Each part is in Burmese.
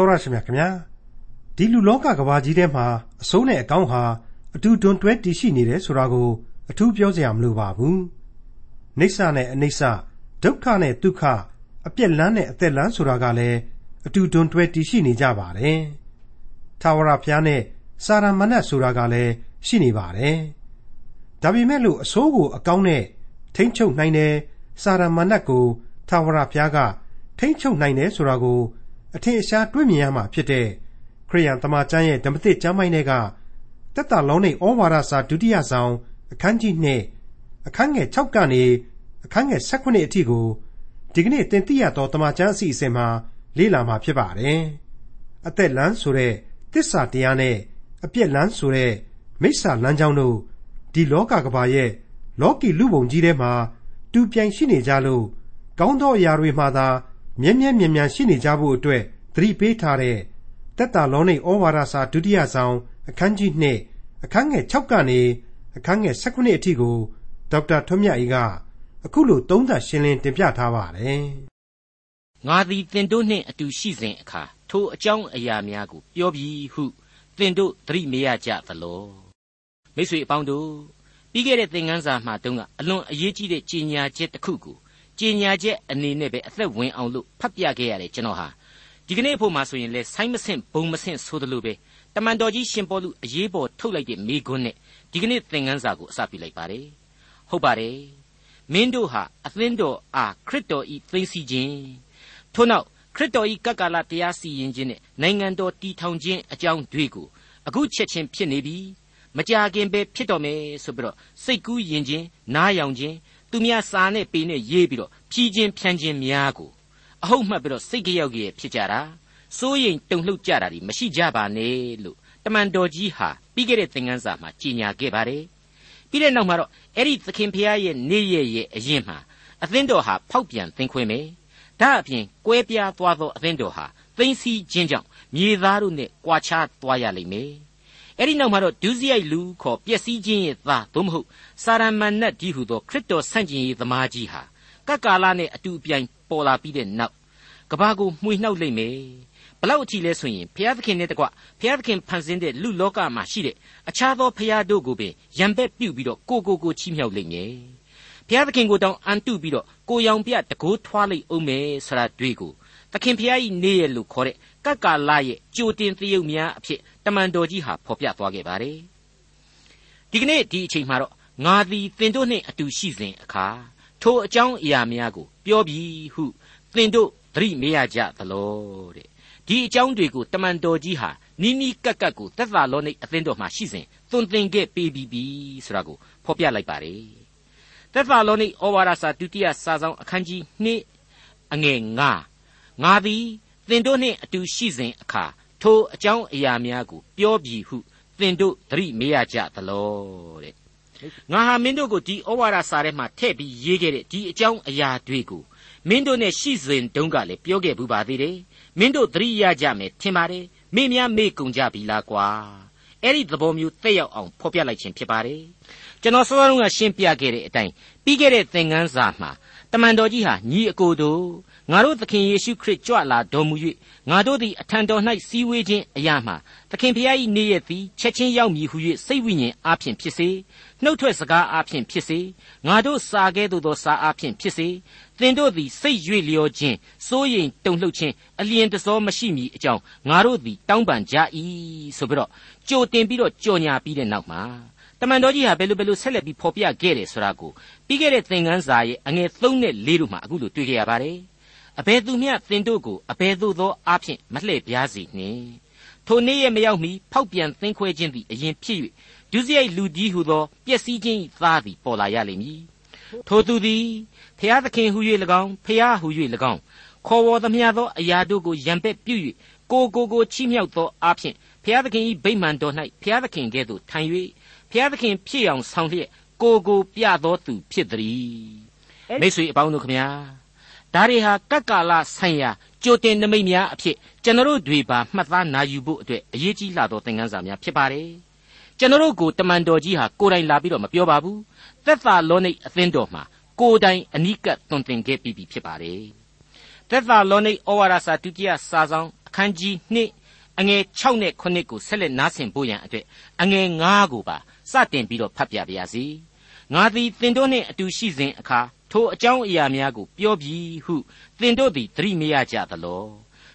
တော်ရရှိမြခင်ဗျာဒီလူလောကကဘာကြီးထဲမှာအစိုးနဲ့အကောင်းဟာအတူတွန်တွဲတည်ရှိနေတယ်ဆိုတာကိုအထူးပြောစရာမလိုပါဘူးနေဆာနဲ့အနိစ္စဒုက္ခနဲ့ဒုက္ခအပြက်လန်းနဲ့အသက်လန်းဆိုတာကလည်းအတူတွန်တွဲတည်ရှိနေကြပါတယ်ထာဝရဘုရားနဲ့စာရမဏတ်ဆိုတာကလည်းရှိနေပါတယ်ဒါပေမဲ့လို့အစိုးကိုအကောင်းနဲ့ထိမ့်ချုပ်နိုင်တယ်စာရမဏတ်ကိုထာဝရဘုရားကထိမ့်ချုပ်နိုင်တယ်ဆိုတာကို အထင်အရှားတွေးမြင်ရမှာဖြစ်တဲ့ခရိယန်တမန်ကျမ်းရဲ့ဓမ္မသစ်ကျမ်းပိုင်းတွေကတက်တာလုံးနေဩဝါဒစာဒုတိယဆောင်အခန်းကြီး2အခန်းငယ်6ကနေအခန်းငယ်18အထိကိုဒီကနေ့သင်သိရသောတမန်ကျမ်းအစီအစဉ်မှာလေ့လာမှာဖြစ်ပါတယ်။အသက်လန်းဆိုတဲ့တစ္ဆာတရားနဲ့အပြက်လန်းဆိုတဲ့မိစ္ဆာလမ်းကြောင်းတို့ဒီလောကကဘာရဲ့လောကီလူပုံကြီးထဲမှာတူပြိုင်ရှိနေကြလို့ကောင်းသောအရာတွေမှာသာ မြဲမြဲမြံမြံရှိနေကြဖို့အတွက်သတိပေးထားတဲ့တက်တာလုံးနေဩဝါဒစာဒုတိယဆောင်အခန်းကြီး2အခန်းငယ်6ကနေအခန်းငယ်18အထိကိုဒေါက်တာထွန်းမြတ်အေးကအခုလိုသုံးသပ်ရှင်းလင်းတင်ပြထားပါတယ်။ငါသည်သင်တို့နှင့်အတူရှိစဉ်အခါထိုအကြောင်းအရာများကိုပြောပြီးဟုသင်တို့သတိမရကြသလော။မိတ်ဆွေအပေါင်းတို့ပြီးခဲ့တဲ့သင်ခန်းစာမှာတုန်းကအလွန်အရေးကြီးတဲ့ကြီးညာချက်တစ်ခုကို ကြီးညာချက်အနေနဲ့ပဲအသက်ဝင်အောင်လို့ဖတ်ပြခဲ့ရတယ်ကျွန်တော်ဟာဒီကနေ့ဖို့မှာဆိုရင်လဲဆိုင်းမဆင့်ဘုံမဆင့်ဆိုသလိုပဲတမန်တော်ကြီးရှင်ပေါလုအရေးပေါ်ထုတ်လိုက်တဲ့မိကွန်းနဲ့ဒီကနေ့သင်ခန်းစာကိုအစပြုလိုက်ပါတယ်ဟုတ်ပါတယ်မင်းတို့ဟာအသင်းတော်အားခရစ်တော်ဤသိသိခြင်းထို့နောက်ခရစ်တော်ဤကကလတရားစီရင်ခြင်းနဲ့နိုင်ငံတော်တည်ထောင်ခြင်းအကြောင်းတွေကိုအခုချက်ချင်းဖြစ်နေပြီမကြခင်ပဲဖြစ်တော်မယ်ဆိုပြီးတော့စိတ်ကူးယဉ်ခြင်းနားယောင်ခြင်း သူများစာနဲ့ပေနဲ့ရေးပြီးတော့ဖြီးခြင်းဖြန်းခြင်းများကိုအဟုတ်မှတ်ပြီးတော့စိတ်ကြောက်ကြီးဖြစ်ကြတာစိုးရိမ်တုန်လှုပ်ကြတာဒီမရှိကြပါနဲ့လို့တမန်တော်ကြီးဟာပြီးခဲ့တဲ့သင်ခန်းစာမှာကြီးညာခဲ့ပါတယ်ပြီးတဲ့နောက်မှာတော့အဲ့ဒီသခင်ဖျားရဲ့နေ့ရက်ရဲ့အရင်မှာအသင်းတော်ဟာဖောက်ပြန်သင်ခွင့်မယ်ဒါအပြင်ကွဲပြားသွားသောအသင်းတော်ဟာသိမ့်စီခြင်းကြောင့်မြေသားတို့နဲ့ကြွာချသွားရလိမ့်မယ် အဲ့ဒီနောက်မှာတော့ဒုစရိုက်လူခေါ်ပျက်စီးခြင်းရဲ့သားသို့မဟုတ်စာရမဏတ်ကြီးဟုသောခရစ်တော်ဆန့်ကျင်ရေးသမားကြီးဟာကကာလနဲ့အတူအပြိုင်ပေါ်လာပြီးတဲ့နောက်ကဘာကိုမှွေနှောက်လိုက်မယ်ဘလောက်အထိလဲဆိုရင်ဘုရားသခင်နဲ့တကွဘုရားသခင်ဖန်ဆင်းတဲ့လူလောကမှာရှိတဲ့အခြားသောဘုရားတို့ကိုပင်ရံပက်ပြုတ်ပြီးတော့ကိုကိုကိုချီးမြှောက်လိုက်မယ်ဘုရားသခင်ကိုတောင်အန်တုပြီးတော့ကိုရောင်ပြတကိုးထွားလိုက်အောင်မယ်ဆိုတာတွေ့ကိုသခင်ဖျားကြီးနေရလို့ခေါ်တဲ့ ကက္ကာလရဲ့ကြိုတင်သရုပ်များအဖြစ်တမန်တော်ကြီးဟာဖော်ပြသွားခဲ့ပါတယ်ဒီကနေ့ဒီအချိန်မှာတော့ငါသည်သင်တို့နှင့်အတူရှိစဉ်အခါထိုအကြောင်းအရာများကို ပြောပြီးဟုသင်တို့သတိမေ့ရကြသလောတဲ့ဒီအကြောင်းတွေကိုတမန်တော်ကြီးဟာနီးနီးကပ်ကပ်ကိုသက်သာလောနိအသင်းတော်မှာရှိစဉ်သွန်သင်ခဲ့ပေးပြီးပြီဆိုတာကိုဖော်ပြလိုက်ပါတယ်သက်သာလောနိဩဝါဒစာဒုတိယစာဆောင်အခန်းကြီး2အငယ်9ငါသည် သင်တို့နှင့်အတူရှိစဉ်အခါထိုအကြောင်းအရာများကို ပြောပြီးဟုသင်တို့သတိမေ့ရကြသလောတဲ့ငါဟာမင်းတို့ကိုဒီဩဝါဒစာထဲမှာထည့်ပြီးရေးခဲ့တဲ့ဒီအကြောင်းအရာတွေကိုမင်းတို့နဲ့ရှိစဉ်တုန်းကလည်းပြောခဲ့ဘူးပါသေးတယ်မင်းတို့သတိရကြမယ်ထင်ပါတယ်မိများမေ့ကုန်ကြပြီလားကွာအဲ့ဒီသဘောမျိုးတက်ရောက်အောင်ဖော်ပြလိုက်ခြင်းဖြစ်ပါတယ်ကျွန်တော်စောစောကရှင်းပြခဲ့တဲ့အတိုင်းပြီးခဲ့တဲ့သင်ခန်းစာမှာတမန်တော်ကြီးဟာညီအကိုတို့ ငါတို့သခင်ယေရှုခရစ်ကြွလာတော်မူ၍ငါတို့သည်အထံတော်၌စည်းဝေးခြင်းအရာမှာသခင်ဖျား၏နေ့ရက်သည်ချက်ချင်းရောက်မည်ဟု၍စိတ်ဝိညာဉ်အားဖြင့်ဖြစ်စေနှုတ်ထွက်စကားအားဖြင့်ဖြစ်စေငါတို့စာကဲ့သို့သောစာအားဖြင့်ဖြစ်စေသင်တို့သည်စိတ်ရွေ့လျောခြင်းစိုးရိမ်တုန်လှုပ်ခြင်းအလျင်တစောမရှိမီအကြောင်းငါတို့သည်တောင်းပန်ကြ၏ဆိုပြီးတော့ကြိုတင်ပြီးတော့ကြော်ညာပြီးတဲ့နောက်မှာတမန်တော်ကြီးဟာဘယ်လိုဘယ်လိုဆက်လက်ပြီးဖော်ပြခဲ့တယ်ဆိုတာကိုပြီးခဲ့တဲ့သင်ခန်းစာရဲ့အငယ်3နဲ့4တို့မှာအခုလိုတွေ့ကြရပါတယ် အဘယ်သူမျှသင်တို့ကိုအဘယ်သို့သောအားဖြင့်မလှည့်ပြားစေနှင့်ထိုနေ့ရဲ့မရောက်မီဖောက်ပြန်သင်ခွဲခြင်းသည်အရင်ဖြစ်၍ဒုစရိုက်လူကြီးဟုသောပျက်စီးခြင်း၏သားသည်ပေါ်လာရလိမ့်မည်ထိုသူသည်ဖျားသခင်ဟု၍၎င်းဖျားဟု၍၎င်းခေါ်ဝေါ်သမျှသောအရာတို့ကိုရံပက်ပြု၍ကိုကိုကိုချီးမြှောက်သောအားဖြင့်ဖျားသခင်၏ဗိမာန်တော်၌ဖျားသခင်ကဲ့သို့ထိုင်၍ဖျားသခင်ဖြစ်အောင်ဆောင်လျက်ကိုကိုပြသောသူဖြစ်သည်မိတ်ဆွေအပေါင်းတို့ခမညာ ဒါတွေဟာကပ်ကာလဆိုင်ရာကြိုတင်နမိတ်များအဖြစ်ကျွန်တော်တို့ပါမှတ်သားနာယူဖို့အတွက်အရေးကြီးလာသောသင်ခန်းစာများဖြစ်ပါတယ်ကျွန်တော်တို့ကိုတမန်တော်ကြီးဟာကိုယ်တိုင်လာပြီးတော့မပြောပါဘူးသက်သာလောနိတ်အသင်းတော်မှာကိုယ်တိုင်အနိကသွန်သင်ခဲ့ပြီးပြီဖြစ်ပါတယ်သက်သာလောနိတ်ဩဝါဒစာဒုတိယစာဆောင်အခန်းကြီး2အငယ်6နဲ့9ကိုဆက်လက်နားဆင်ဖို့ရန်အတွက်အငယ်9ကိုပါစတင်ပြီးတော့ဖတ်ပြပါရစေငါသည်သင်တို့နှင့်အတူရှိစဉ်အခါ ထိုအကြောင်းအရာများကိုပြောပြီးဟုသင်တို့သည်သတိမရကြသလော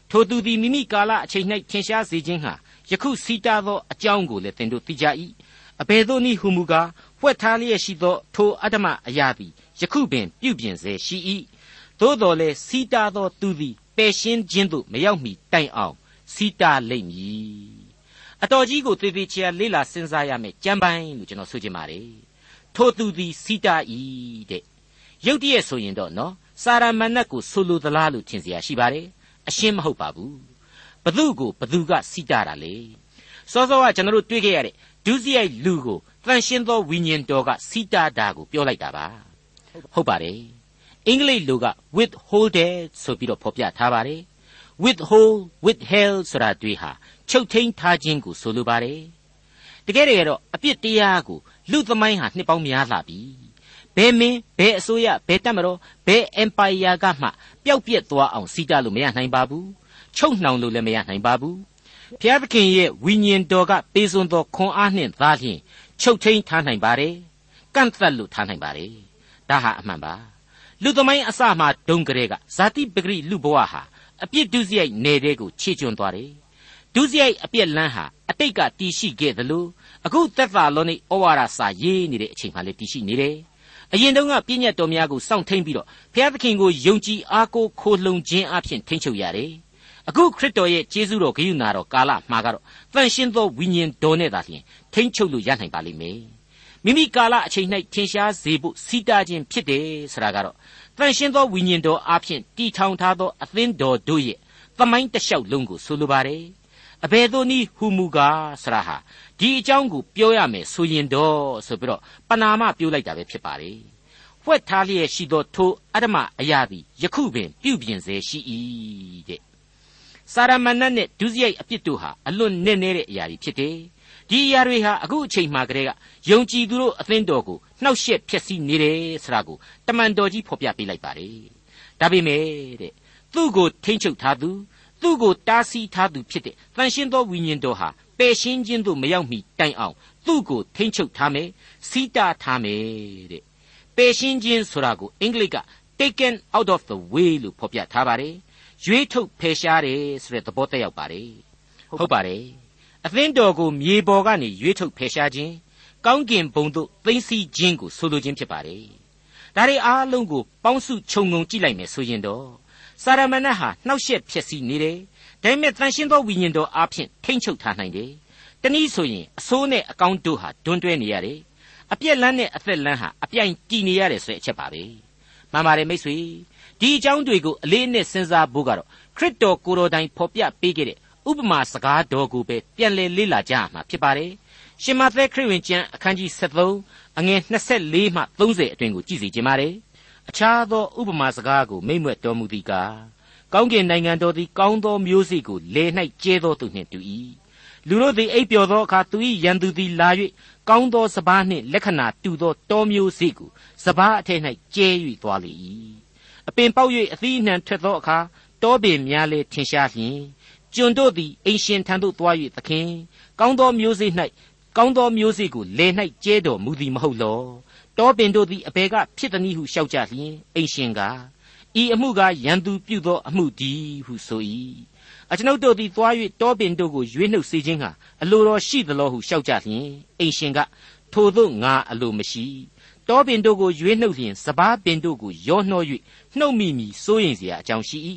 ထိုသူသည်မိမိကာလအချိန်၌ထင်ရှားစေခြင်းဟာယခုစီတာသောအကြောင်းကိုလည်းသင်တို့သိကြ၏အဘယ်သို့နည်းဟုမူကားဖွက်ထားလျက်ရှိသောထိုအတ္တမအရာသည်ယခုပင်ပြုပြင်စေရှိ၏သို့တော်လည်းစီတာသောသူသည်ပယ်ရှင်းခြင်းသို့မရောက်မီတိုင်အောင်စီတာလိမ့်မည်အတော်ကြီးကိုသေသေးချာလေးလာစဉ်းစားရမယ်ကြမ်းပိုင်းလို့ကျွန်တော်ဆိုချင်ပါတယ်ထိုသူသည်စီတာဤတဲ့ ရုတ်တရက်ဆိုရင်တော့နော်စာရမဏတ်ကိုဆိုလိုသလားလို့ထင်เสียရှိပါတယ်အရှင်းမဟုတ်ပါဘူးဘသူကိုဘသူကစီတာတာလေစောစောကကျွန်တော်တို့တွေ့ခဲ့ရတဲ့ဒုစရိုက်လူကိုတန်ရှင်းသောဝိညာဉ်တော်ကစီတာတာကိုပြောလိုက်တာပါဟုတ်ပါတယ်အင်္ဂလိပ်လိုက withholded ဆိုပြီးတော့ဖော်ပြထားပါတယ် withhold withheld ဆိုတာတွေ့ဟာချုပ်ထိန်ထားခြင်းကိုဆိုလိုပါတယ်တကယ်တကယ်တော့အပြစ်တရားကိုလူသမိုင်းဟာနှစ်ပေါင်းများလာပြီ ဘယ်မင်းဘယ်အစိုးရဘယ်တပ်မတော်ဘယ် empire ကမှပျောက်ပြက်သွားအောင်စီးတာလို့မရနိုင်ပါဘူးချုပ်နှောင်လို့လည်းမရနိုင်ပါဘူးဖျားသခင်ရဲ့ဝိညာဉ်တော်ကပေးစွန်သောခွန်အားနှင့်သားလျှင်ချုပ်ထိန်ထားနိုင်ပါတယ်ကန့်သက်လို့ထားနိုင်ပါတယ်ဒါဟာအမှန်ပါလူသမိုင်းအစမှဒုံကလေးကဇာတိပဂရိလူဘဝဟာအပြစ်ဒုစရိုက်နယ်တဲ့ကိုခြေကျွံသွားတယ်ဒုစရိုက်အပြစ်လန်းဟာအတိတ်ကတည်ရှိခဲ့သလိုအခုသက်သာလောနိဩဝါဒစာရေးနေတဲ့အချိန်မှလည်းတည်ရှိနေတယ် အရင်တုန်းကပြည့်ညတ်တော်များကိုစောင့်ထိန်ပြီးတော့ဘုရားသခင်ကိုယုံကြည်အားကိုးခိုလှုံခြင်းအပြင်ထိန်ချုပ်ရတယ်အခုခရစ်တော်ရဲ့ကျေးဇူးတော်ဂရုဏာတော်ကာလမှာကတော့တန်ရှင်းသောဝိညာဉ်တော်နဲ့သာလျှင်ထိန်ချုပ်လို့ရနိုင်ပါလိမ့်မယ်မိမိကာလအချိန်၌ထင်ရှားစေဖို့စီတာခြင်းဖြစ်တယ်ဆိုတာကတော့တန်ရှင်းသောဝိညာဉ်တော်အပြင်တီထောင်ထားသောအသင်းတော်တို့ရဲ့သမိုင်းတလျှောက်လုံးကိုဆိုလိုပါတယ်အဘယ်သို့နည်းဟူမူကားဆရာဟာ ဒီအကြောင်းကိုပြောရမယ်ဆိုရင်တော့ဆိုပြီးတော့ပနာမပြောလိုက်တာပဲဖြစ်ပါတယ်ဖွက်ထားလျက်ရှိသောထိုအတ္တမအရာသည်ယခုပင်ပြုပြင်စေရှိ၏တဲ့စာရမဏတ်နဲ့ဒုစရိုက်အပြစ်တို့ဟာအလွန်နက်နဲတဲ့အရာတွေဖြစ်တယ်ဒီအရာတွေဟာအခုအချိန်မှကတည်းကယုံကြည်သူတို့အသင်းတော်ကိုနှောက်ယှက်ဖျက်ဆီးနေတယ်ဆိုတာကိုတမန်တော်ကြီးဖော်ပြပေးလိုက်ပါတယ်ဒါပေမဲ့တဲ့သူ့ကိုထိမ့်ချုပ်ထားသူသူ့ကိုတားဆီးထားသူဖြစ်တဲ့တန်ရှင်းသောဝိညာဉ်တော်ဟာ ပယ်ရှင်းခြင်းသို့မရောက်မီတိုင်အောင်သူ့ကိုထိမ့်ချုပ်ထားမယ်စီးတားထားမယ်တဲ့ပယ်ရှင်းခြင်းဆိုတာကိုအင်္ဂလိပ်က taken out of the way လို့ဖော်ပြထားပါတယ်ရွေးထုတ်ဖယ်ရှားတယ်ဆိုတဲ့သဘောတက်ရောက်ပါတယ်ဟုတ်ပါတယ်အသင်းတော်ကိုမြေပေါ်ကနေရွေးထုတ်ဖယ်ရှားခြင်းကောင်းကင်ဘုံသို့သိမ်းဆည်းခြင်းကိုဆိုလိုခြင်းဖြစ်ပါတယ်ဒါတွေအားလုံးကိုပေါင်းစုခြုံငုံကြည့်လိုက်မယ်ဆိုရင်တော့စာရမဏတ်ဟာနှောက်ယှက်ဖြစ်စီနေတယ် ဒါပေမဲ့တန်ရှင်းသောဝိညာဉ်တော်အားဖြင့်ထိမ့်ချုပ်ထားနိုင်တယ်တနည်းဆိုရင်အဆိုးနဲ့အကောင်းတို့ဟာတွန်းတွဲနေရတယ်အပြက်လန်းနဲ့အသက်လန်းဟာအပြိုင်တည်နေရတယ်ဆိုတဲ့အချက်ပါပဲမှန်ပါတယ်မိတ်ဆွေဒီအကြောင်းတွေကိုအလေးနဲ့စဉ်းစားဖို့ကတော့ခရစ်တော်ကိုယ်တော်တိုင်ဖော်ပြပေးခဲ့တဲ့ဥပမာစကားတော်ကိုပဲပြန်လည်လေ့လာကြရမှာဖြစ်ပါတယ်ရှင်မသက်ခရစ်ဝင်ကျမ်းအခန်းကြီး73အငယ်24မှ30အတွင်ကိုကြည့်စီခြင်းပါတယ်အခြားသောဥပမာစကားကိုမိမ့်မွက်တော်မူသည်ကား ကောင်းကင်နိုင်ငံတော်သည်ကောင်းသောမျိုးစေ့ကိုလေ၌ကျဲသောသူနှင့်တူ၏လူတို့သည်အိပ်ပျော်သောအခါသူ၏ရန်သူသည်လာ၍ကောင်းသောစပားနှင့်လက္ခဏာတူသောတောမျိုးစေ့ကိုစပားအထက်၌ကျဲ၍သွားလေ၏အပင်ပေါက်၍အသီးအနှံထွက်သောအခါတောပင်များလည်းထင်ရှားလျင်ကျွန်တို့သည်အိမ်ရှင်ထံသို့သွား၍သခင်ကောင်းသောမျိုးစေ့၌ကောင်းသောမျိုးစေ့ကိုလေ၌ကျဲတော်မူသည်မဟုတ်လောတောပင်တို့သည်အဘယ်ကဖြစ်သည်ဟုလျှောက်ကြလျင်အိမ်ရှင်က ဤအမှုကရန်သူပြုသောအမှုတည်းဟုဆို၏အကျွန်ုပ်တို့သည်သွား၍တောပင်တို့ကိုရွေးနှုတ်စေခြင်းဟာအလိုတော်ရှိသလိုဟုလျှောက်ကြလျင်အိမ်ရှင်ကထိုသို့ငါအလိုမရှိတောပင်တို့ကိုရွေးနှုတ်လျင်စပားပင်တို့ကိုရောနှော၍နှုတ်မိမိစိုးရင်เสียအကြောင်းရှိ၏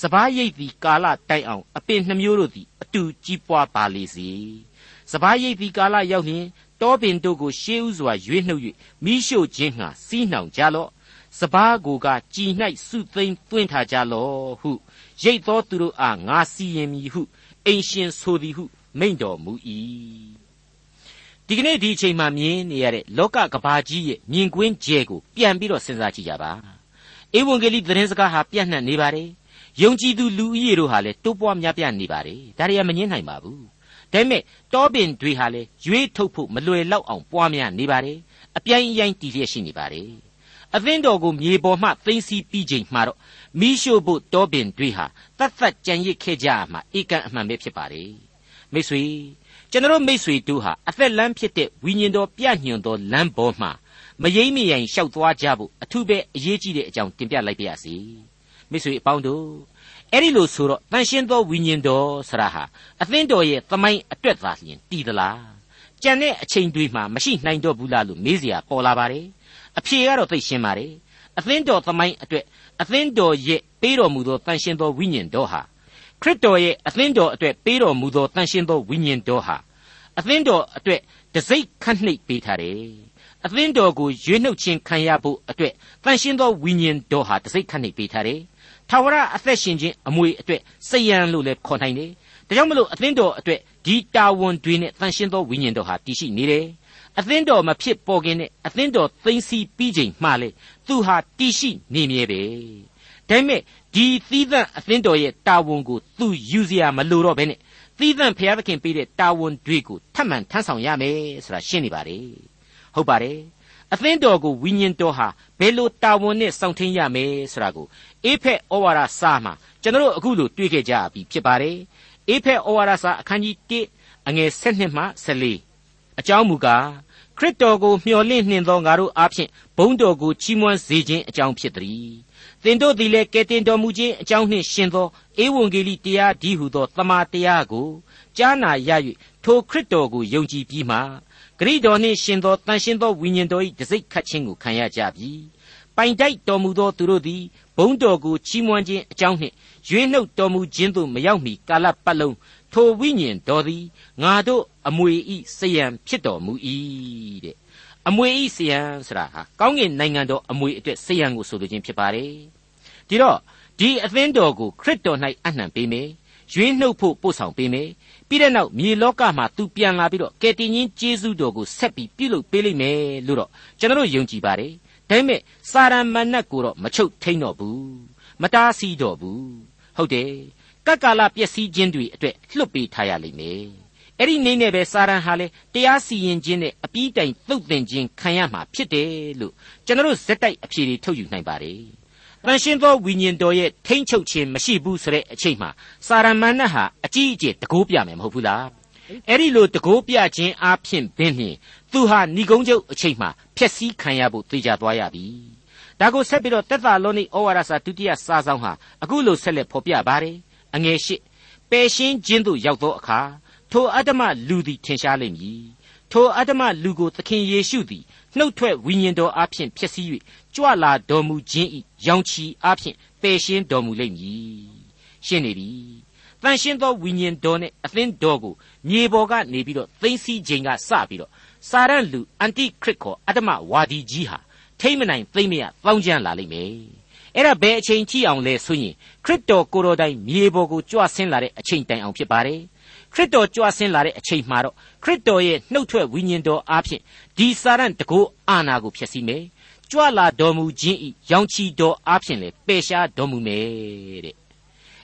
စပားရိပ်သည်ကာလတိုင်အောင်အပင်နှမျိုးတို့သည်အတူကြီးပွားပါလေစေစပားရိပ်သည်ကာလရောက်လျင်တောပင်တို့ကိုရှေးဥစွာရွေးနှုတ်၍မိရှို့ခြင်းငှာစီးနှောင်ကြလော့ စပားကိုကကြည်၌စုသိမ့်သွင်းထားကြလော့ဟုရိတ်သောသူတို့အားငါစီရင်မည်ဟုအိမ်ရှင်ဆိုသည်ဟုမိန့်တော်မူ၏ဒီကနေ့ဒီအချိန်မှာမြင်နေရတဲ့လောကကဘာကြီးရဲ့မြင်ကွင်းကျဲကိုပြန်ပြီးတော့စဉ်းစားကြည့်ကြပါဧဝံဂေလိသတင်းစကားဟာပြန့်နှံ့နေပါတယ်ယုံကြည်သူလူဦးရေတို့ဟာလည်းတိုးပွားများပြားနေပါတယ်ဒါတွေကမငင်းနိုင်ပါဘူးဒါပေမဲ့တောပင်တွေဟာလည်းရွေးထုတ်ဖို့မလွယ်လောက်အောင်ပွားများနေပါတယ်အပြိုင်အယိုင်တည်လျက်ရှိနေပါတယ် အသင်းတော်ကိုမြေပေါ်မှသိမ်းဆည်းပြီးချိန်မှာတော့ မိရှို့ဖို့တောပင်တွေဟာတတ်တတ်ကြံရစ်ခဲ့ကြရမှာဧကန်အမှန်ပဲဖြစ်ပါတယ်မိတ်ဆွေကျွန်တော်မိတ်ဆွေတို့ဟာအသက်လမ်းဖြစ်တဲ့ဝိညာဉ်တော်ပြညွန်တော်လမ်းပေါ်မှာမယိမ့်မယိုင်လျှောက်သွားကြဖို့အထူးပဲအရေးကြီးတဲ့အကြောင်းတင်ပြလိုက်ပါရစေမိတ်ဆွေအပေါင်းတို့အဲ့ဒီလိုဆိုတော့တန်ရှင်းသောဝိညာဉ်တော်ဆရာဟာအသင်းတော်ရဲ့သမိုင်းအတွက်သာလျှင်တည်သလားကြံတဲ့အချိန်တွေမှာမရှိနိုင်တော့ဘူးလားလို့မေးเสียပေါ်လာပါတယ် အဖြေကတော့သိရှင်းပါတယ်အသင်းတော်သမိုင်းအတွက်အသင်းတော်ရဲ့ပေးတော်မူသောတန်ရှင်းသောဝိညာဉ်တော်ဟာခရစ်တော်ရဲ့အသင်းတော်အတွက်ပေးတော်မူသောတန်ရှင်းသောဝိညာဉ်တော်ဟာအသင်းတော်အတွက်တစိ့ခန့်နှိပ်ပေးထားတယ်အသင်းတော်ကိုရွေးနှုတ်ခြင်းခံရဖို့အတွက်တန်ရှင်းသောဝိညာဉ်တော်ဟာတစိ့ခန့်နှိပ်ပေးထားတယ်ထာဝရအသက်ရှင်ခြင်းအမွေအတွက်စိတ်ရန်လို့လည်းခေါ်နိုင်တယ်ဒါကြောင့်မလို့အသင်းတော်အတွက်ဒီတာဝန်တွေနဲ့တန်ရှင်းသောဝိညာဉ်တော်ဟာတည်ရှိနေတယ် အသင်းတော်မဖြစ်ပေါ်ခင်နဲ့အသင်းတော်သိမ့်စီပြီးချိန်မှလေသူဟာတည်ရှိနေမြဲပဲဒါပေမဲ့ဒီသီးသန့်အသင်းတော်ရဲ့တာဝန်ကိုသူယူစရာမလိုတော့ဘဲနဲ့သီးသန့်ဘုရားသခင်ပေးတဲ့တာဝန်တွေကိုထပ်မံထမ်းဆောင်ရမယ်ဆိုတာရှင်းနေပါတယ်ဟုတ်ပါတယ်အသင်းတော်ကိုဝိညာဉ်တော်ဟာဘယ်လိုတာဝန်နဲ့စောင့်ထင်းရမယ်ဆိုတာကိုအေဖက်ဩဝါဒစာမှာကျွန်တော်တို့အခုလိုတွေ့ခဲ့ကြပြီဖြစ်ပါတယ်အေဖက်ဩဝါဒစာအခန်းကြီး1အငယ်7မှ14အကြောင်းမူကား ခရစ်တော်ကိုမျှော်လင့်နှင်သောငါတို့အားဖြင့်ဘုန်းတော်ကိုချီးမွမ်းစေခြင်းအကြောင်းဖြစ်သည်သင်တို့သည်လည်းကယ်တင်တော်မူခြင်းအကြောင်းနှင့်ရှင်သောဧဝံဂေလိတရားဒီဟုသောတမန်တရားကိုကြားနာရ၍ထိုခရစ်တော်ကိုယုံကြည်ပြီးမှဂရိတော်နှင့်ရှင်သောတန်ရှင်သောဝိညာဉ်တော်၏တစိ့ခတ်ခြင်းကိုခံရကြပြီပိုင်တိုက်တော်မူသောသူတို့သည်ဘုန်းတော်ကိုချီးမွမ်းခြင်းအကြောင်းနှင့်ရွေးနှုတ်တော်မူခြင်းသို့မရောက်မီကာလပတ်လုံး ထိုဝိညာဉ်တော်သည်ငါတို့အမွေဤစယံဖြစ်တော်မူ၏တဲ့အမွေဤစယံဆိုတာဟာကောင်းကင်နိုင်ငံတော်အမွေအတွက်စယံကိုဆိုလိုခြင်းဖြစ်ပါတယ်ဒီတော့ဒီအသင်းတော်ကိုခရစ်တော်၌အနှံပေးမယ်ရွေးနှုတ်ဖို့ပို့ဆောင်ပေးမယ်ပြီးတဲ့နောက်မြေလောကမှာသူပြန်လာပြီးတော့ကယ်တင်ရှင်ယေရှုတော်ကိုဆက်ပြီးပြုလုပ်ပေးလိမ့်မယ်လို့တော့ကျွန်တော်ယုံကြည်ပါတယ်ဒါပေမဲ့စာရမဏတ်ကိုတော့မချုပ်ထိန်တော့ဘူးမတားဆီးတော့ဘူးဟုတ်တယ် ကက္ကာလပျက်စီးခြင်းတွေအတွက်လွတ်ပေးထားရလိမ့်မယ်အဲ့ဒီနေနဲ့ပဲစာရန်ဟာလေတရားစီရင်ခြင်းနဲ့အပြီးတိုင်သုတ်သင်ခြင်းခံရမှာဖြစ်တယ်လို့ကျွန်တော်ဇက်တိုက်အဖြေတွေထုတ်ယူနိုင်ပါတယ်တန်ရှင်းသောဝိညာဉ်တော်ရဲ့ထိမ့်ချုပ်ခြင်းမရှိဘူးဆိုတဲ့အချိန်မှာစာရမဏတ်ဟာအကြီးအကျယ်တကိုးပြမယ်မဟုတ်ဘူးလားအဲ့ဒီလိုတကိုးပြခြင်းအဖြစ်ပင်ဖြင့်သူဟာဏီကုန်းချုပ်အချိန်မှာဖျက်ဆီးခံရဖို့သိကြသွားရပြီဒါကိုဆက်ပြီးတော့တက်တာလုံးနိဩဝါဒစာဒုတိယစာဆောင်ဟာအခုလိုဆက်လက်ဖော်ပြပါတယ် အငယ်ရှိပယ်ရှင်းခြင်းသို့ရောက်သောအခါထိုအတ္တမလူသည်ထင်ရှားလိမ့်မည်ထိုအတ္တမလူကိုသခင်ယေရှုသည်နှုတ်ထွက်ဝိညာဉ်တော်အဖျင်ဖြစ်စည်း၍ကြွလာတော်မူခြင်း၏ရောင်ချီအဖျင်ပယ်ရှင်းတော်မူလိမ့်မည်ရှင်းနေပြီတန်ရှင်းသောဝိညာဉ်တော်နဲ့အသင်းတော်ကိုမြေပေါ်ကနေပြီးတော့သိသိချိန်ကစပြီးတော့စာရန်လူအန်တိခရစ်ခေါ်အတ္တမဝါဒီကြီးဟာထိမ့်မနိုင်သိမ့်မရတောင်းကျမ်းလာလိမ့်မယ် အဲ့ဒါဘယ်အချိန်ကြည့်အောင်လဲဆိုရင်ခရစ်တော်ကိုယ်တော်တိုင်မြေပေါ်ကိုကြွဆင်းလာတဲ့အချိန်တိုင်အောင်ဖြစ်ပါတယ်ခရစ်တော်ကြွဆင်းလာတဲ့အချိန်မှာတော့ခရစ်တော်ရဲ့နှုတ်ထွက်ဝိညာဉ်တော်အားဖြင့်ဒီစာရန်တကောအာနာကိုဖျက်ဆီးမယ်ကြွလာတော်မူခြင်းဤရောင်ချီတော်အားဖြင့်လည်းပယ်ရှားတော်မူမယ်တဲ့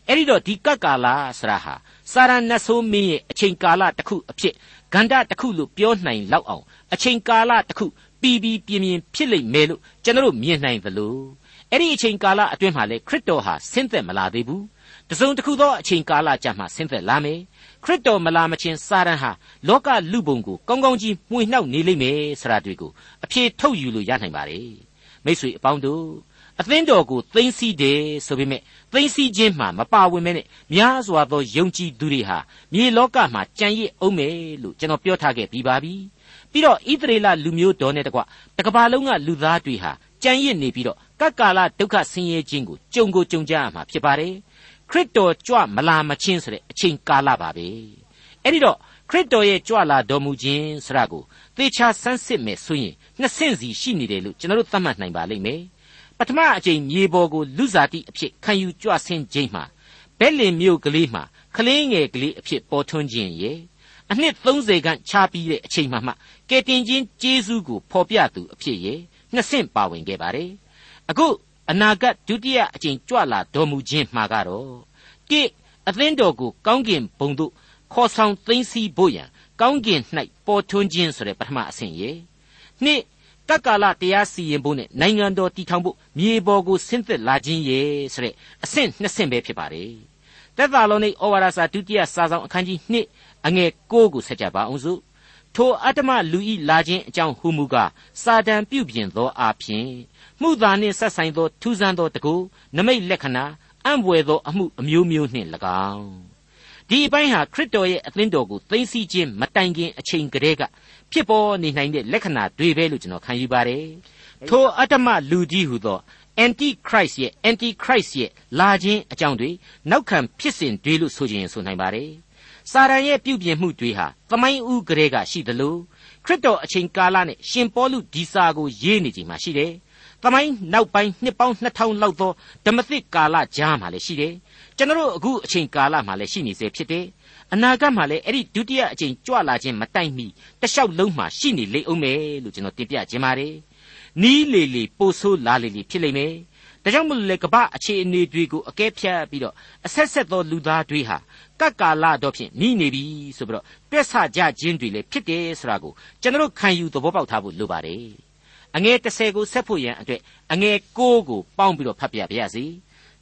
အဲ့ဒီတော့ဒီကပ်ကာလဆရာဟာစာရန်နတ်ဆိုးမင်းရဲ့အချိန်ကာလတစ်ခုအဖြစ်ဂန္ဓတစ်ခုလို့ပြောနိုင်လောက်အောင်အချိန်ကာလတစ်ခုပြီးပြီးပြင်းပြင်းဖြစ်လိမ့်မယ်လို့ကျွန်တော်မြင်နိုင်သလို အဲ့ဒီအချိန်ကာလအတွင်းမှာလေခရစ်တော်ဟာဆင်းသက်မလာသေးဘူးတစုံတစ်ခုသောအချိန်ကာလကြာမှဆင်းသက်လာမယ်ခရစ်တော်မလာမချင်းစာရန်ဟာလောကလူပုံကိုကောင်းကောင်းကြီးမှွေနှောက်နေလိမ့်မယ်ဆိုတာတွေ့ကိုအဖြေထုတ်ယူလို့ရနိုင်ပါတယ်မိတ်ဆွေအပေါင်းတို့အသင်းတော်ကိုသိမ့်စီတယ်ဆိုပေမဲ့သိမ့်စီခြင်းမှာမပါဝင်မဲနဲ့များစွာသောယုံကြည်သူတွေဟာမြေလောကမှာကြံရစ်အောင်မယ်လို့ကျွန်တော်ပြောထားခဲ့ပြီးပါပြီပြီးတော့ဣသရေလလူမျိုးတော်နဲ့တကွတကဘာလုံးကလူသားတွေဟာကြံရစ်နေပြီးတော့ ကကာလဒုက္ခဆင်းရဲခြင်းကိုကြုံကိုကြုံကြရမှာဖြစ်ပါတယ်ခရစ်တော်ကြွမလာမချင်းဆိုတဲ့အချိန်ကာလပါပဲအဲ့ဒီတော့ခရစ်တော်ရဲ့ကြွလာတော်မူခြင်းဆရာကိုသေချာဆန်းစစ်မယ်ဆိုရင်နှစ်ဆင့်စီရှိနေတယ်လို့ကျွန်တော်တို့သတ်မှတ်နိုင်ပါလိမ့်မယ်ပထမအချိန်မြေပေါ်ကိုလူစားတိအဖြစ်ခံယူကြွဆင်းခြင်းမှာဘဲလင်မြို့ကလေးမှာကလေးငယ်ကလေးအဖြစ်ပေါ်ထွန်းခြင်းရဲ့အနှစ်30ခန့်ခြားပြီးတဲ့အချိန်မှမှကယ်တင်ခြင်းကျေးဇူးကိုဖော်ပြသူအဖြစ်ရဲ့နှစ်ဆင့်ပါဝင်ခဲ့ပါတယ် အခုအနာဂတ်ဒုတိယအကြိမ်ကြွလာတော်မူခြင်းမှာကတော့တိအသင်းတော်ကိုကောင်းကင်ဘုံသို့ခေါ်ဆောင်သိမ်းဆည်းဖို့ရန်ကောင်းကင်၌ပေါ်ထွန်းခြင်းဆိုတဲ့ပထမအဆင့်ရေနှစ်ကပ်ကာလတရားစီရင်ဖို့နဲ့နိုင်ငံတော်တည်ထောင်ဖို့မြေပေါ်ကိုဆင်းသက်လာခြင်းရဲ့ဆိုတဲ့အဆင့်နှစ်ဆင့်ပဲဖြစ်ပါတယ်သက်သာလုံးនៃဩဝါဒစာဒုတိယစာဆောင်အခန်းကြီး2အငယ်9ကိုဆက်ကြပါအောင်စို့ထိုအတ္တမလူဤလာခြင်းအကြောင်းဟူမူကားစာတန်ပြုပြင်သောအဖြစ် မှုသာနှင့်ဆက်ဆိုင်သောထူးဆန်းသောတကူနမိတ်လက္ခဏာအံ့ဘွယ်သောအမှုအမျိုးမျိုးနှင့်၎င်းဒီအပိုင်းဟာခရစ်တော်ရဲ့အသင်းတော်ကိုသိသိချင်းမတိုင်ခင်အချိန်ကတည်းကဖြစ်ပေါ်နေနိုင်တဲ့လက္ခဏာတွေပဲလို့ကျွန်တော်ခံယူပါတယ်ထိုအတ္တမလူကြီးဟူသော anti christ ရဲ့ anti christ ရဲ့လာခြင်းအကြောင်းတွေနောက်ခံဖြစ်စဉ်တွေလို့ဆိုခြင်းဆိုနိုင်ပါတယ်စာရန်ရဲ့ပြုပြင်မှုတွေဟာသမိုင်းဦးကလေးကရှိသလိုခရစ်တော်အချိန်ကာလနဲ့ရှင်ပေါလုဒီစာကိုရေးနေချိန်မှာရှိတယ် သမိုင်းနောက်ပိုင်းနှစ်ပေါင်း2000လောက်သောဓမ္မသစ်ကာလကြားမှာလည်းရှိတယ်ကျွန်တော်တို့အခုအချိန်ကာလမှာလည်းရှိနေစေဖြစ်တယ်အနာဂတ်မှာလည်းအဲ့ဒီဒုတိယအကြိမ်ကြွလာခြင်းမတိုင်မီတလျှောက်လုံးမှာရှိနေလေအောင်မယ်လို့ကျွန်တော်တင်ပြခြင်းပါတယ်နီးလေလေပိုဆိုးလာလေလေဖြစ်လိမ့်မယ်ဒါကြောင့်မလို့လေကပ္ပအခြေအနေတွေကိုအကဲဖြတ်ပြီးတော့အဆက်ဆက်သောလူသားတွေဟာကပ်ကာလတော့ဖြင့်နီးနေပြီဆိုပြီးတော့တွက်ဆကြခြင်းတွေလည်းဖြစ်တယ်ဆိုတာကိုကျွန်တော်ခံယူသဘောပေါက်ထားဖို့လိုပါတယ် အငယ်30ကိုဆက်ဖို့ရန်အတွက်အငယ်6ကိုပေါင်းပြီးတော့ဖတ်ပြပါရစေ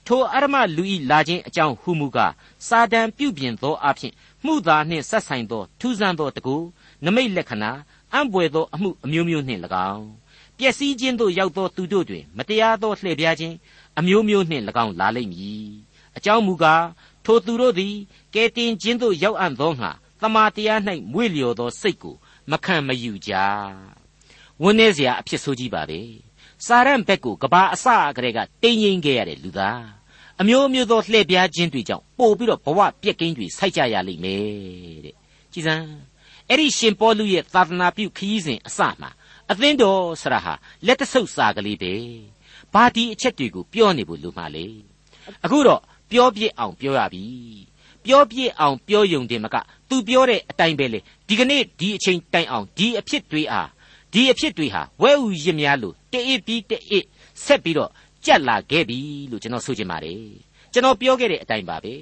ထိုအရမလူဤလာခြင်းအကြောင်းဟူမူကားစာတန်ပြုပြင်သောအဖြစ်မှုသာနှင့်ဆက်ဆိုင်သောထူးဆန်းသောတကူနမိတ်လက္ခဏာအံ့ဘွယ်သောအမှုအမျိုးမျိုးနှင့်၎င်းပျက်စီးခြင်းသို့ရောက်သောသူတို့တွင်မတရားသောလှည့်ပြားခြင်းအမျိုးမျိုးနှင့်၎င်းလာလိမ့်မည်အကြောင်းမူကားထိုသူတို့သည်ကဲတင်ခြင်းသို့ရောက်အံ့သောငါတမာတရား၌မွေ့လျော်သောစိတ်ကိုမခံမယူကြ ဝန်းနေစရာအဖြစ်ဆိုးကြီးပါပဲစာရန်ဘက်ကိုကဘာအစအကလေးကတင်းငိမ့်ခဲ့ရတဲ့လူသားအမျိုးမျိုးသောလှည့်ပြားခြင်းတွေကြောင့်ပို့ပြီးတော့ဘဝပြက်ကင်းတွေဆိုက်ကြရလိမ့်မယ်တဲ့ကြည်စမ်းအဲ့ဒီရှင်ပေါလုရဲ့သာသနာပြုခရီးစဉ်အစမှာအသင်းတော်ဆရာဟာလက်တဆုပ်စာကလေးပဲဘာဒီအချက်တွေကိုပြောနေဖို့လိုမှလေအခုတော့ပြောပြအောင်ပြောရပြီပြောပြအောင်ပြောယုံတယ်မကသူပြောတဲ့အတိုင်းပဲလေဒီကနေ့ဒီအချိန်တိုင်အောင်ဒီအဖြစ်တွေအား ဒီအဖြစ်တွေဟာဝဲဥရစ်များလို့တအိပြီးတအိဆက်ပြီးတော့ကြက်လာခဲ့ပြီလို့ကျွန်တော်ဆိုချင်ပါတယ်ကျွန်တော်ပြောခဲ့တဲ့အတိုင်းပါပဲ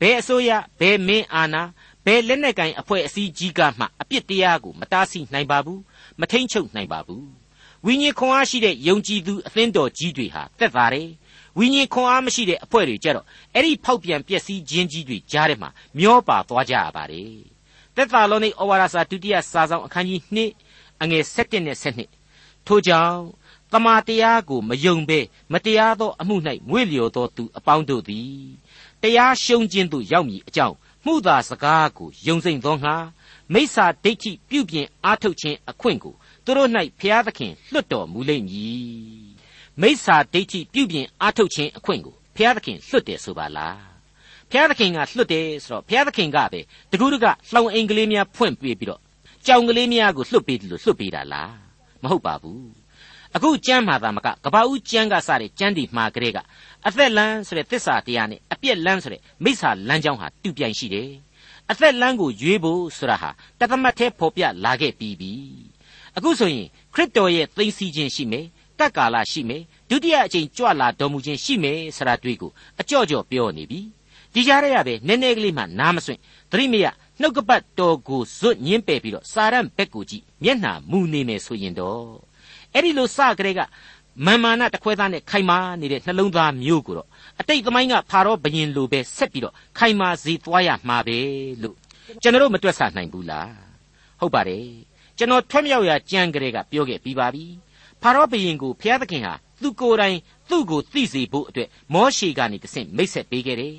ဘယ်အစိုးရဘယ်မင်းအာဏာဘယ်လက်နက်ကင်အဖွဲ့အစည်းကြီးကမှအပြစ်တရားကိုမတားဆီးနိုင်ပါဘူးမထိန်ချုပ်နိုင်ပါဘူးဝိညာဉ်ခွန်အားရှိတဲ့ယုံကြည်သူအသင်းတော်ကြီးတွေဟာတက်တာတယ်ဝိညာဉ်ခွန်အားမရှိတဲ့အဖွဲ့တွေကြတော့အဲ့ဒီဖောက်ပြန်ပျက်စီးခြင်းကြီးတွေကြားထဲမှာမျောပါသွားကြရပါတယ်တက်တာလုံးនៃဩဝါဒစာဒုတိယစာဆောင်အခန်းကြီး2 အငယ်7နဲ့7ထို့ကြောင့်တမာတရားကိုမယုံဘဲမတရားသောအမှု၌မွေ့လျော်သောသူအပေါင်းတို့သည်တရားရှုံးခြင်းသို့ရောက်မည်အကြောင်းမှုသာစကားကိုယုံစိမ့်သောငါမိစ္ဆာဒိဋ္ဌိပြုပြင်အားထုတ်ခြင်းအခွင့်ကိုသူတို့၌ဖျားသခင်လွတ်တော်မူလိမ့်မည်မိစ္ဆာဒိဋ္ဌိပြုပြင်အားထုတ်ခြင်းအခွင့်ကိုဖျားသခင်လွတ်တယ်ဆိုပါလားဖျားသခင်ကလွတ်တယ်ဆိုတော့ဖျားသခင်ကပဲတကူးတကလှောင်အိမ်ကလေးများဖွင့်ပေးပြီးတော့ ကြောင်ကလေးများကိုလွတ်ပေးတယ်လို့လွတ်ပေးတာလားမဟုတ်ပါဘူးအခုကျမ်းမှာသာမကကဘာဦးကျမ်းကစတဲ့ကျမ်းဒီမှာကလေးကအသက်လန်းဆိုတဲ့သစ္စာတရားနဲ့အပြက်လန်းဆိုတဲ့မိစ္ဆာလမ်းကြောင်းဟာတူပြိုင်ရှိတယ်အသက်လန်းကိုရွေးဖို့ဆိုတာဟာတသမတ်သေးဖော်ပြလာခဲ့ပြီးပြီအခုဆိုရင်ခရစ်တော်ရဲ့သိသိချင်းရှိမယ်တတ်ကာလရှိမယ်ဒုတိယအကြိမ်ကြွလာတော်မူခြင်းရှိမယ်ဆိုတာတွေ့ကိုအကြော့ကြော့ပြောနေပြီဒီကြားရရပဲနည်းနည်းကလေးမှနားမစွင့်သတိမရ နှုတ်ကပတ်တော်ကိုဇွတ်ညင်းပယ်ပြီးတော့စာရန်ဘက်ကိုကြည့်မျက်နှာမူနေမယ်ဆိုရင်တော့အဲ့ဒီလိုစကြတဲ့ကမာမာနတခွဲသားနဲ့ခိုင်မာနေတဲ့နှလုံးသားမျိုးကိုတော့အတိတ်သမိုင်းကဖာရောဘယင်လိုပဲဆက်ပြီးတော့ခိုင်မာစေသွားရမှာပဲလို့ကျွန်တော်တို့မတွက်ဆနိုင်ဘူးလားဟုတ်ပါတယ်ကျွန်တော်ထွတ်မြောက်ရာကြံကြတဲ့ကပြောခဲ့ပြီးပါပြီဖာရောဘယင်ကိုဘုရားသခင်ဟာသူကိုယ်တိုင်သူ့ကိုသိစေဖို့အတွက်မောရှေကနေတဆင့်မိတ်ဆက်ပေးခဲ့တယ်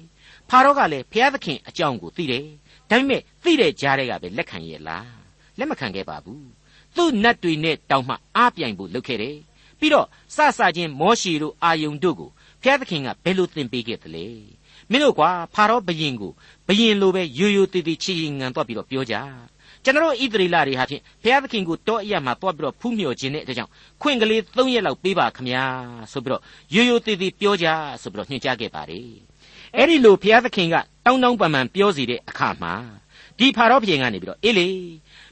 ဖာရောကလည်းဘုရားသခင်အကြောင်းကိုသိတယ် ဒါပေမဲ့သိတဲ့ကြားတွေကပဲလက်ခံရဲ့လားလက်မခံခဲ့ပါဘူးသူ့နတ်တွေနဲ့တောင်မှအားပြိုင်ဖို့လုပ်ခဲ့တယ်ပြီးတော့စစချင်းမောရှေတို့အာယုန်တို့ကိုဘုရားသခင်ကဘယ်လိုသင်ပေးခဲ့သလဲမင်းတို့ကွာဖာရောဘယင်ကိုဘယင်လိုပဲရိုးရိုးသေးသေးချီချီငံတော့ပြီးတော့ပြောကြကျွန်တော်ဣသရေလတွေဟာဖြင့်ဘုရားသခင်ကိုတောအရမှာတွားပြီးတော့ဖူးမြော်ခြင်းတဲ့အတွက်ကြောင့်ခွင့်ကလေး၃ရက်လောက်ပေးပါခမညာဆိုပြီးတော့ရိုးရိုးသေးသေးပြောကြဆိုပြီးတော့ညွှန်ကြားခဲ့ပါတယ်အဲ့ဒီလိုဘုရားသခင်က တောင်းတောင်းပန်ပန်ပြောစီတဲ့အခါမှာဒီဖာရောဘယင်ကနေပြီးတော့အေးလေ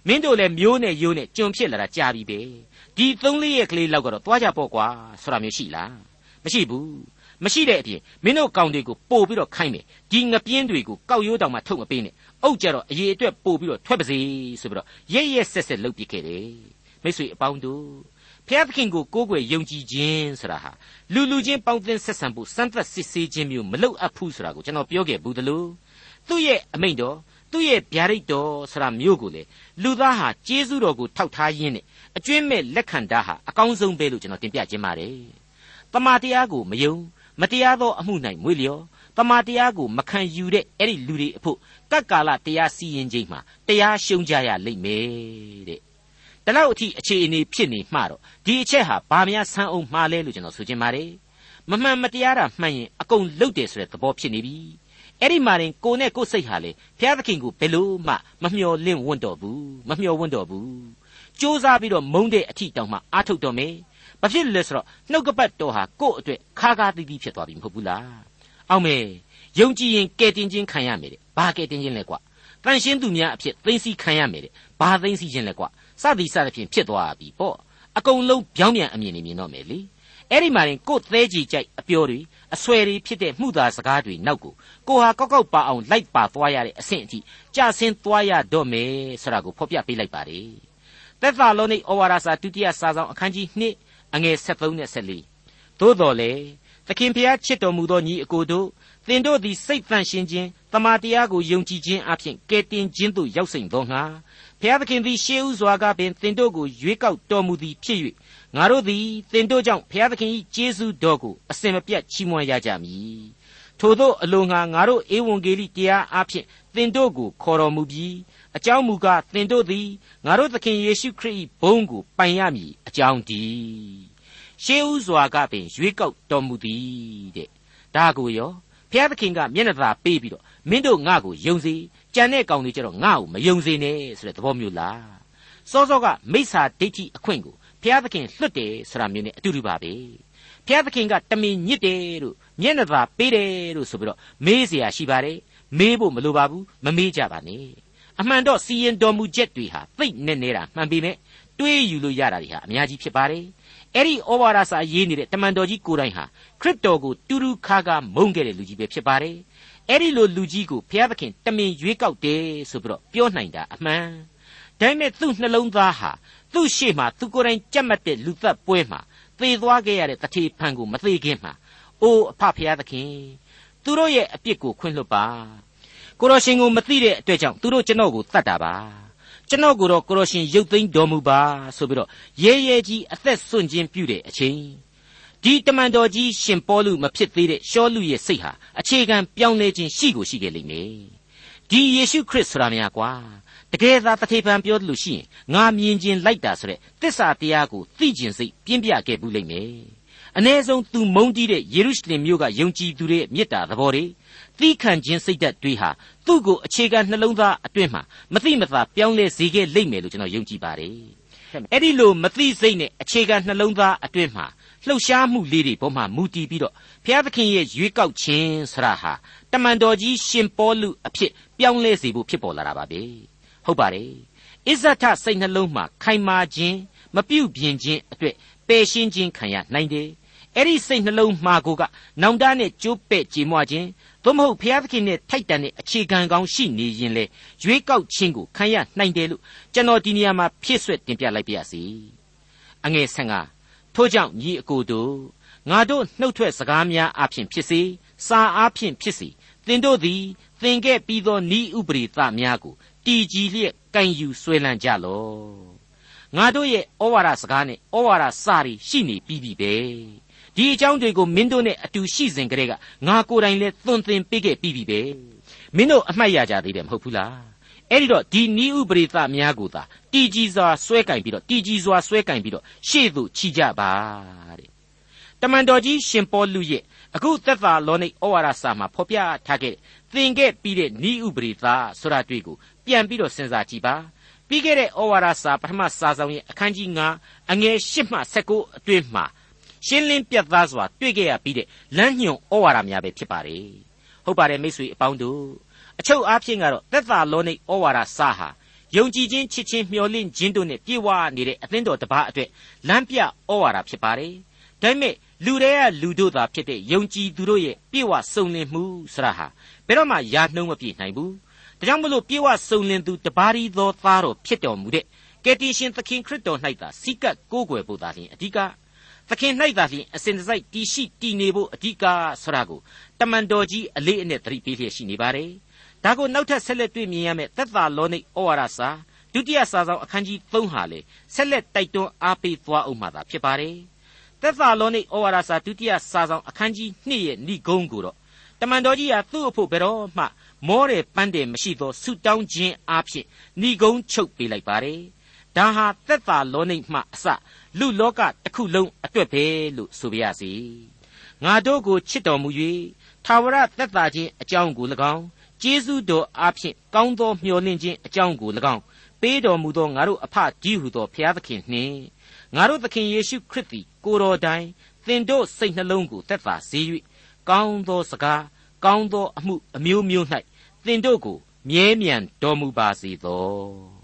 မင်းတို့လည်းမျိုးနဲ့ရိုးနဲ့ကျွန်ဖြစ်လာတာကြာပြီပဲဒီသုံးလေးရက်ကလေးလောက်ကတော့သွားကြပေါ့ကွာဆိုတာမျိုးရှိလားမရှိဘူးမရှိတဲ့အပြင်မင်းတို့ကောင်တွေကိုပို့ပြီးတော့ခိုင်းမယ်ဒီငပြင်းတွေကိုကောက်ရိုးတောင်မှထုတ်မပေးနဲ့အုတ်ကြတော့အရေးအတွက်ပို့ပြီးတော့ထွက်ပါစေဆိုပြီးတော့ရဲရဲဆက်ဆက်လုပ်ပြခဲ့တယ်မိတ်ဆွေအပေါင်းတို့ဘ ဖျားသခင်ကိုကိုးကွယ်ယုံကြည်ခြင်းဆိုတာဟာလူလူချင်းပေါင်းသင်းဆက်ဆံဖို့စမ်းသပ်စစ်ဆေးခြင်းမျိုးမလုပ်အပ်ဘူးဆိုတာကိုကျွန်တော်ပြောခဲ့ဘူးတလို့သူ့ရဲ့အမိန့်တော်သူ့ရဲ့ဗျာဒိတ်တော်ဆိုတာမျိုးကိုလေလူသားဟာကျေးဇူးတော်ကိုထောက်ထားရင်းနဲ့အကျွင့်မဲ့လက်ခံတာဟာအကောင်းဆုံးပဲလို့ကျွန်တော်တင်ပြခြင်းပါတယ်။တမာတရားကိုမယုံမတရားသောအမှု၌မွေလျော်တမာတရားကိုမခံယူတဲ့အဲ့ဒီလူတွေအဖို့ကတ်ကာလတရားစီရင်ခြင်းမှာတရားရှုံးကြရလိမ့်မယ်တဲ့။ ဒါလောက်အထိအခြေအနေဖြစ်နေမှတော့ဒီအချက်ဟာဘာများဆန်းအောင်မှားလဲလို့ကျွန်တော်ဆိုချင်ပါတယ်။မမှန်မတရားတာမှန်ရင်အကုန်လုတ်တယ်ဆိုတဲ့သဘောဖြစ်နေပြီ။အဲ့ဒီမှာရင်ကိုနဲ့ကိုစိတ်ဟာလေဘုရားသခင်ကိုဘယ်လို့မှမမျှော်လင့်ဝင့်တော်ဘူးမမျှော်ဝင့်တော်ဘူးစူးစမ်းပြီးတော့မုန်းတဲ့အထီတောင်မှအာထုတ်တော်မယ်ဘာဖြစ်လဲဆိုတော့နှုတ်ကပတ်တော်ဟာကို့အတွက်ခါခါတီးတီးဖြစ်သွားပြီမဟုတ်ဘူးလားအောင်မေယုံကြည်ရင်ကဲတင်ခြင်းခံရမယ်တဲ့ဘာကဲတင်ခြင်းလဲကွာတန်ရှင်းသူများအဖြစ်သိသိခံရမယ်တဲ့ဘာသိသိခြင်းလဲကွာ စသည်စသဖြင့်ဖြစ်သွားပြီပေါ့အကုန်လုံးပြောင်းပြန်အမြင်နေမြင်တော့မယ်လေအဲ့ဒီမှာရင်ကို့သဲကြီးကြိုက်အပြောတွေအဆွဲတွေဖြစ်တဲ့မှုသာစကားတွေနောက်ကိုကိုဟာကောက်ကောက်ပါအောင်လိုက်ပါသွားရတဲ့အဆင့်အထိကြဆင်းသွားရတော့မယ်ဆိုတာကိုဖော်ပြပေးလိုက်ပါတယ်သက်သာလောနိဩဝါဒစာဒုတိယစာဆောင်အခန်းကြီး2အငယ်73နဲ့74သို့တော်လေသခင်ဖျားချစ်တော်မူသောညီအကိုတို့ သင်တို့သည်စိတ်တန့်ရှင်းခြင်းတမာတရားကိုယုံကြည်ခြင်းအပြင်ကဲတင်ခြင်းသို့ရောက်စိမ့်သောငါဖျားသခင်သည်ရှေးဥစွာကပင်သင်တို့ကိုရွေးကောက်တော်မူသည်ဖြစ်၍ငါတို့သည်သင်တို့ကြောင့်ဘုရားသခင်၏ကျေးဇူးတော်ကိုအစဉ်မပြတ်ချီးမွမ်းရကြမည်ထို့သောအလိုငါငါတို့ဧဝံဂေလိတရားအဖြစ်သင်တို့ကိုခေါ်တော်မူပြီးအကြောင်းမူကားသင်တို့သည်ငါတို့သခင်ယေရှုခရစ်၏ဘုန်းကိုပိုင်ရမည်အကြောင်းတည်းရှေးဥစွာကပင်ရွေးကောက်တော်မူသည်တဲ့ဒါကိုရော ဘုရားသခင်ကမျက်နှာသာပေးပြီးတော့မင်းတို့ငါ့ကိုယုံစေကြံတဲ့ကောင်တွေကျတော့ငါ့ကိုမယုံစေနဲ့ဆိုတဲ့သဘောမျိုးလားစောစောကမိစ္ဆာဒိဋ္ဌိအခွင့်ကိုဘုရားသခင်လွတ်တယ်ဆိုတာမျိုးနဲ့အတူတူပါပဲဘုရားသခင်ကတမင်ညစ်တယ်လို့မျက်နှာသာပေးတယ်လို့ဆိုပြီးတော့မေးเสียရှိပါတယ်မေးဖို့မလိုပါဘူးမမေးကြပါနဲ့အမှန်တော့စီရင်တော်မူချက်တွေဟာသိနေနေတာမှန်ပေမဲ့ တွေးယူလို့ရတာတွေဟာအများကြီးဖြစ်ပါတယ်အဲ့ဒီဩဝါဒစာရေးနေတဲ့တမန်တော်ကြီးကိုယ်တိုင်ဟာခရစ်တော်ကိုတူတူခါခါမုန်းခဲ့တဲ့လူကြီးပဲဖြစ်ပါတယ်အဲ့ဒီလိုလူကြီးကိုဘုရားသခင်တမင်ရွေးကောက်တယ်ဆိုပြီးတော့ပြောနိုင်တာအမှန်ဒါပေမဲ့သူ့နှလုံးသားဟာသူ့ရှေ့မှာသူကိုယ်တိုင်ကြက်မှတ်တဲ့လူသက်ပွဲမှာသေသွားခဲ့ရတဲ့တထေဖန်ကိုမသေးခင်မှာအိုးအဖဖရားသခင်သူတို့ရဲ့အပြစ်ကိုခွင့်လွှတ်ပါကိုရရှင်ကိုမသိတဲ့အတွက်ကြောင့်သူတို့ကျွန်တော်ကိုတတ်တာပါ ကျွန်တော်ကိုတော့ကိုရရှင်ရုပ်သိမ်းတော်မူပါဆိုပြီးတော့ရဲရဲကြီးအသက်ဆွန့်ခြင်းပြုတဲ့အချိန်ဒီတမန်တော်ကြီးရှင်ပေါလုမဖြစ်သေးတဲ့ရှောလူရဲ့စိတ်ဟာအခြေခံပြောင်းလဲခြင်းရှိကိုရှိခဲ့လိမ့်မယ်ဒီယေရှုခရစ်ဆိုတာများကွာတကယ်သာတထေဖန်ပြောလို့ရှိရင်ငါမြင်ခြင်းလိုက်တာဆိုတဲ့တစ္ဆာတရားကိုသိကျင်စိတ်ပြင်းပြခဲ့ဘူးလိမ့်မယ် အ ਨੇ ဆုံးသူမုန်းတီးတဲ့ယေရုရှလင်မြို့ကယုံကြည်သူတွေရဲ့မေတ္တာသဘောတွေသီးခံခြင်းစိတ်ဓာတ်တွေဟာသူ့ကိုအခြေခံနှလုံးသားအတွင်းမှာမသိမသာပြောင်းလဲစေခဲ့လိမ့်မယ်လို့ကျွန်တော်ယုံကြည်ပါတယ်အဲ့ဒီလိုမသိစိတ်နဲ့အခြေခံနှလုံးသားအတွင်းမှာလှုပ်ရှားမှုလေးတွေပေါ်မှာမူတည်ပြီးတော့ဘုရားသခင်ရဲ့ရွေးကောက်ခြင်းဆရာဟာတမန်တော်ကြီးရှင်ပေါလုအဖြစ်ပြောင်းလဲစေဖို့ဖြစ်ပေါ်လာတာပါပဲဟုတ်ပါတယ်အစ္ဆထစိတ်နှလုံးမှာခိုင်မာခြင်းမပြုတ်ပြင်းခြင်းအတွက်ပယ်ရှင်းခြင်းခံရနိုင်တယ် အဲ့ဒီစိတ်နှလုံးမှာကိုကနောင်တနဲ့ကြိုးပဲ့ကြေမွခြင်းသို့မဟုတ်ဘုရားသခင်နဲ့ထိုက်တန်တဲ့အခြေခံကောင်းရှိနေရင်လေရွေးကောက်ခြင်းကိုခံရနိုင်တယ်လို့ကျွန်တော်ဒီနေရာမှာဖြစ်ဆွက်တင်ပြလိုက်ပါရစေအငယ်ဆန်ကထို့ကြောင့်ညီအကိုတို့ငါတို့နှုတ်ထွက်စကားများအဖြစ်ဖြစ်စေစာအားဖြင့်ဖြစ်စေသင်တို့သည်သင်ခဲ့ပြီးသောဤဥပရိသများကိုတည်ကြည်လျက်ကင်ယူဆွဲလန်းကြလော့ငါတို့ရဲ့ဩဝါဒစကားနဲ့ဩဝါဒစာတွေရှိနေပြီးပြီပဲ ဒီအကြောင်းတွေကိုမင်းတို့နဲ့အတူရှိစဉ်ကတည်းကငါကိုယ်တိုင်လည်းသွန်သင်ပေးခဲ့ပြီးပြီပဲမင်းတို့အမှတ်ရကြသေးတယ်မဟုတ်ဘူးလားအဲ့ဒီတော့ဒီနီးဥပရိသများကိုသာတည်ကြည်စွာဆွဲကင်ပြီးတော့တည်ကြည်စွာဆွဲကင်ပြီးတော့ရှေ့သို့ခြိကြပါတဲ့တမန်တော်ကြီးရှင်ပေါလုရဲ့အခုသက်သာလောနိဩဝါဒစာမှာဖော်ပြထားခဲ့သင်ခဲ့ပြီးတဲ့နီးဥပရိသဆိုတာတွေ့ကိုပြန်ပြီးတော့စဉ်းစားကြည့်ပါပြီးခဲ့တဲ့ဩဝါဒစာပထမစာဆောင်ရဲ့အခန်းကြီး9အငယ်10မှ19အတွင်းမှာ ရှင်းလင်းပြတ်သားစွာတွေ့ခဲ့ရပြီးတဲ့လမ်းညွန်ဩဝါဒများပဲဖြစ်ပါတယ်ဟုတ်ပါတယ်မိတ်ဆွေအပေါင်းတို့အချုပ်အားဖြင့်ကတော့သက်သာလောနိဩဝါဒစာဟာယုံကြည်ခြင်းချစ်ခြင်းမျှော်လင့်ခြင်းတို့နဲ့ပြည့်ဝနေတဲ့အသင်းတော်တစ်ပါးအတွက်လမ်းပြဩဝါဒဖြစ်ပါတယ်ဒါပေမဲ့လူတွေကလူတို့သာဖြစ်တဲ့ယုံကြည်သူတို့ရဲ့ပြည့်ဝစုံလင်မှုဆရာဟာဘယ်တော့မှယာနှုံးမပြည့်နိုင်ဘူးဒါကြောင့်မလို့ပြေဝစုံလင်သူတပါးရီသောသားတော်ဖြစ်တော်မူတဲ့ကကယ်တင်ရှင်သခင်ခရစ်တော်၌သာစိကပ်ကိုးကွယ်ဖို့သာလျှင်အဓိက သခင်၌သာလျှင်အစဉ်တစိုက်တည်ရှိတည်နေဖို့အဓိကဆိုတာကိုတမန်တော်ကြီးအလေးအနက်သတိပေးလျက်ရှိနေပါတယ်ဒါကိုနောက်ထပ်ဆက်လက်တွေ့မြင်ရမယ့်သက်သာလောနိဩဝါဒစာဒုတိယစာဆောင်အခန်းကြီး3ဟာလေဆက်လက်တိုက်တွန်းအားပေးသွားအောင်မှာသာဖြစ်ပါတယ်သက်သာလောနိဩဝါဒစာဒုတိယစာဆောင်အခန်းကြီး2ရဲ့ဏိဂုံးကိုတော့တမန်တော်ကြီးဟာသူ့အဖို့ဘယ်တော့မှမောတယ်ပန်းတယ်မရှိသောဆုတောင်းခြင်းအဖြစ်ဏိဂုံးချုပ်ပေးလိုက်ပါတယ် ဒါဟာသက်သာလောနိမှအစလူလောကတစ်ခုလုံးအတွက်ပဲလို့ဆိုပါရစေငါတို့ကိုချစ်တော်မူ၍ထာဝရသက်သာခြင်းအကြောင်းကို၎င်းကျေးဇူးတော်အားဖြင့်ကောင်းသောမျှော်လင့်ခြင်းအကြောင်းကို၎င်းပေးတော်မူသောငါတို့အဖကြီးဟုသောဘုရားသခင်နှင့်ငါတို့သခင်ယေရှုခရစ်သည်ကိုတော်တိုင်သင်တို့စိတ်နှလုံးကိုသက်သာစေ၍ကောင်းသောစကားကောင်းသောအမှုအမျိုးမျိုး၌သင်တို့ကိုမြဲမြံတော်မူပါစေသော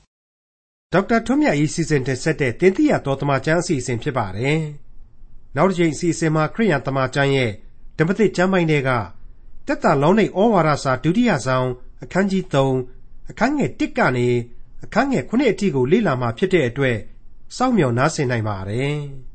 ဒေါက်တာထွန်းမြတ်၏စီစဉ်တင်ဆက်တဲ့တင်ပြတော်တမချန်းအစီအစဉ်ဖြစ်ပါတယ်နောက်တစ်ချိန်အစီအစဉ်မှာခရိယံတမချန်းရဲ့ဓမ္မသစ်ကျမ်းပိုင်းတွေကတက်တာလောင်းနေဩဝါဒစာဒုတိယဆောင်အခန်းကြီး3အခန်းငယ်1ကနေအခန်းငယ်9အထိကိုလေ့လာမှာဖြစ်တဲ့အတွက်စောင့်မျှော်နားဆင်နိုင်ပါတယ်။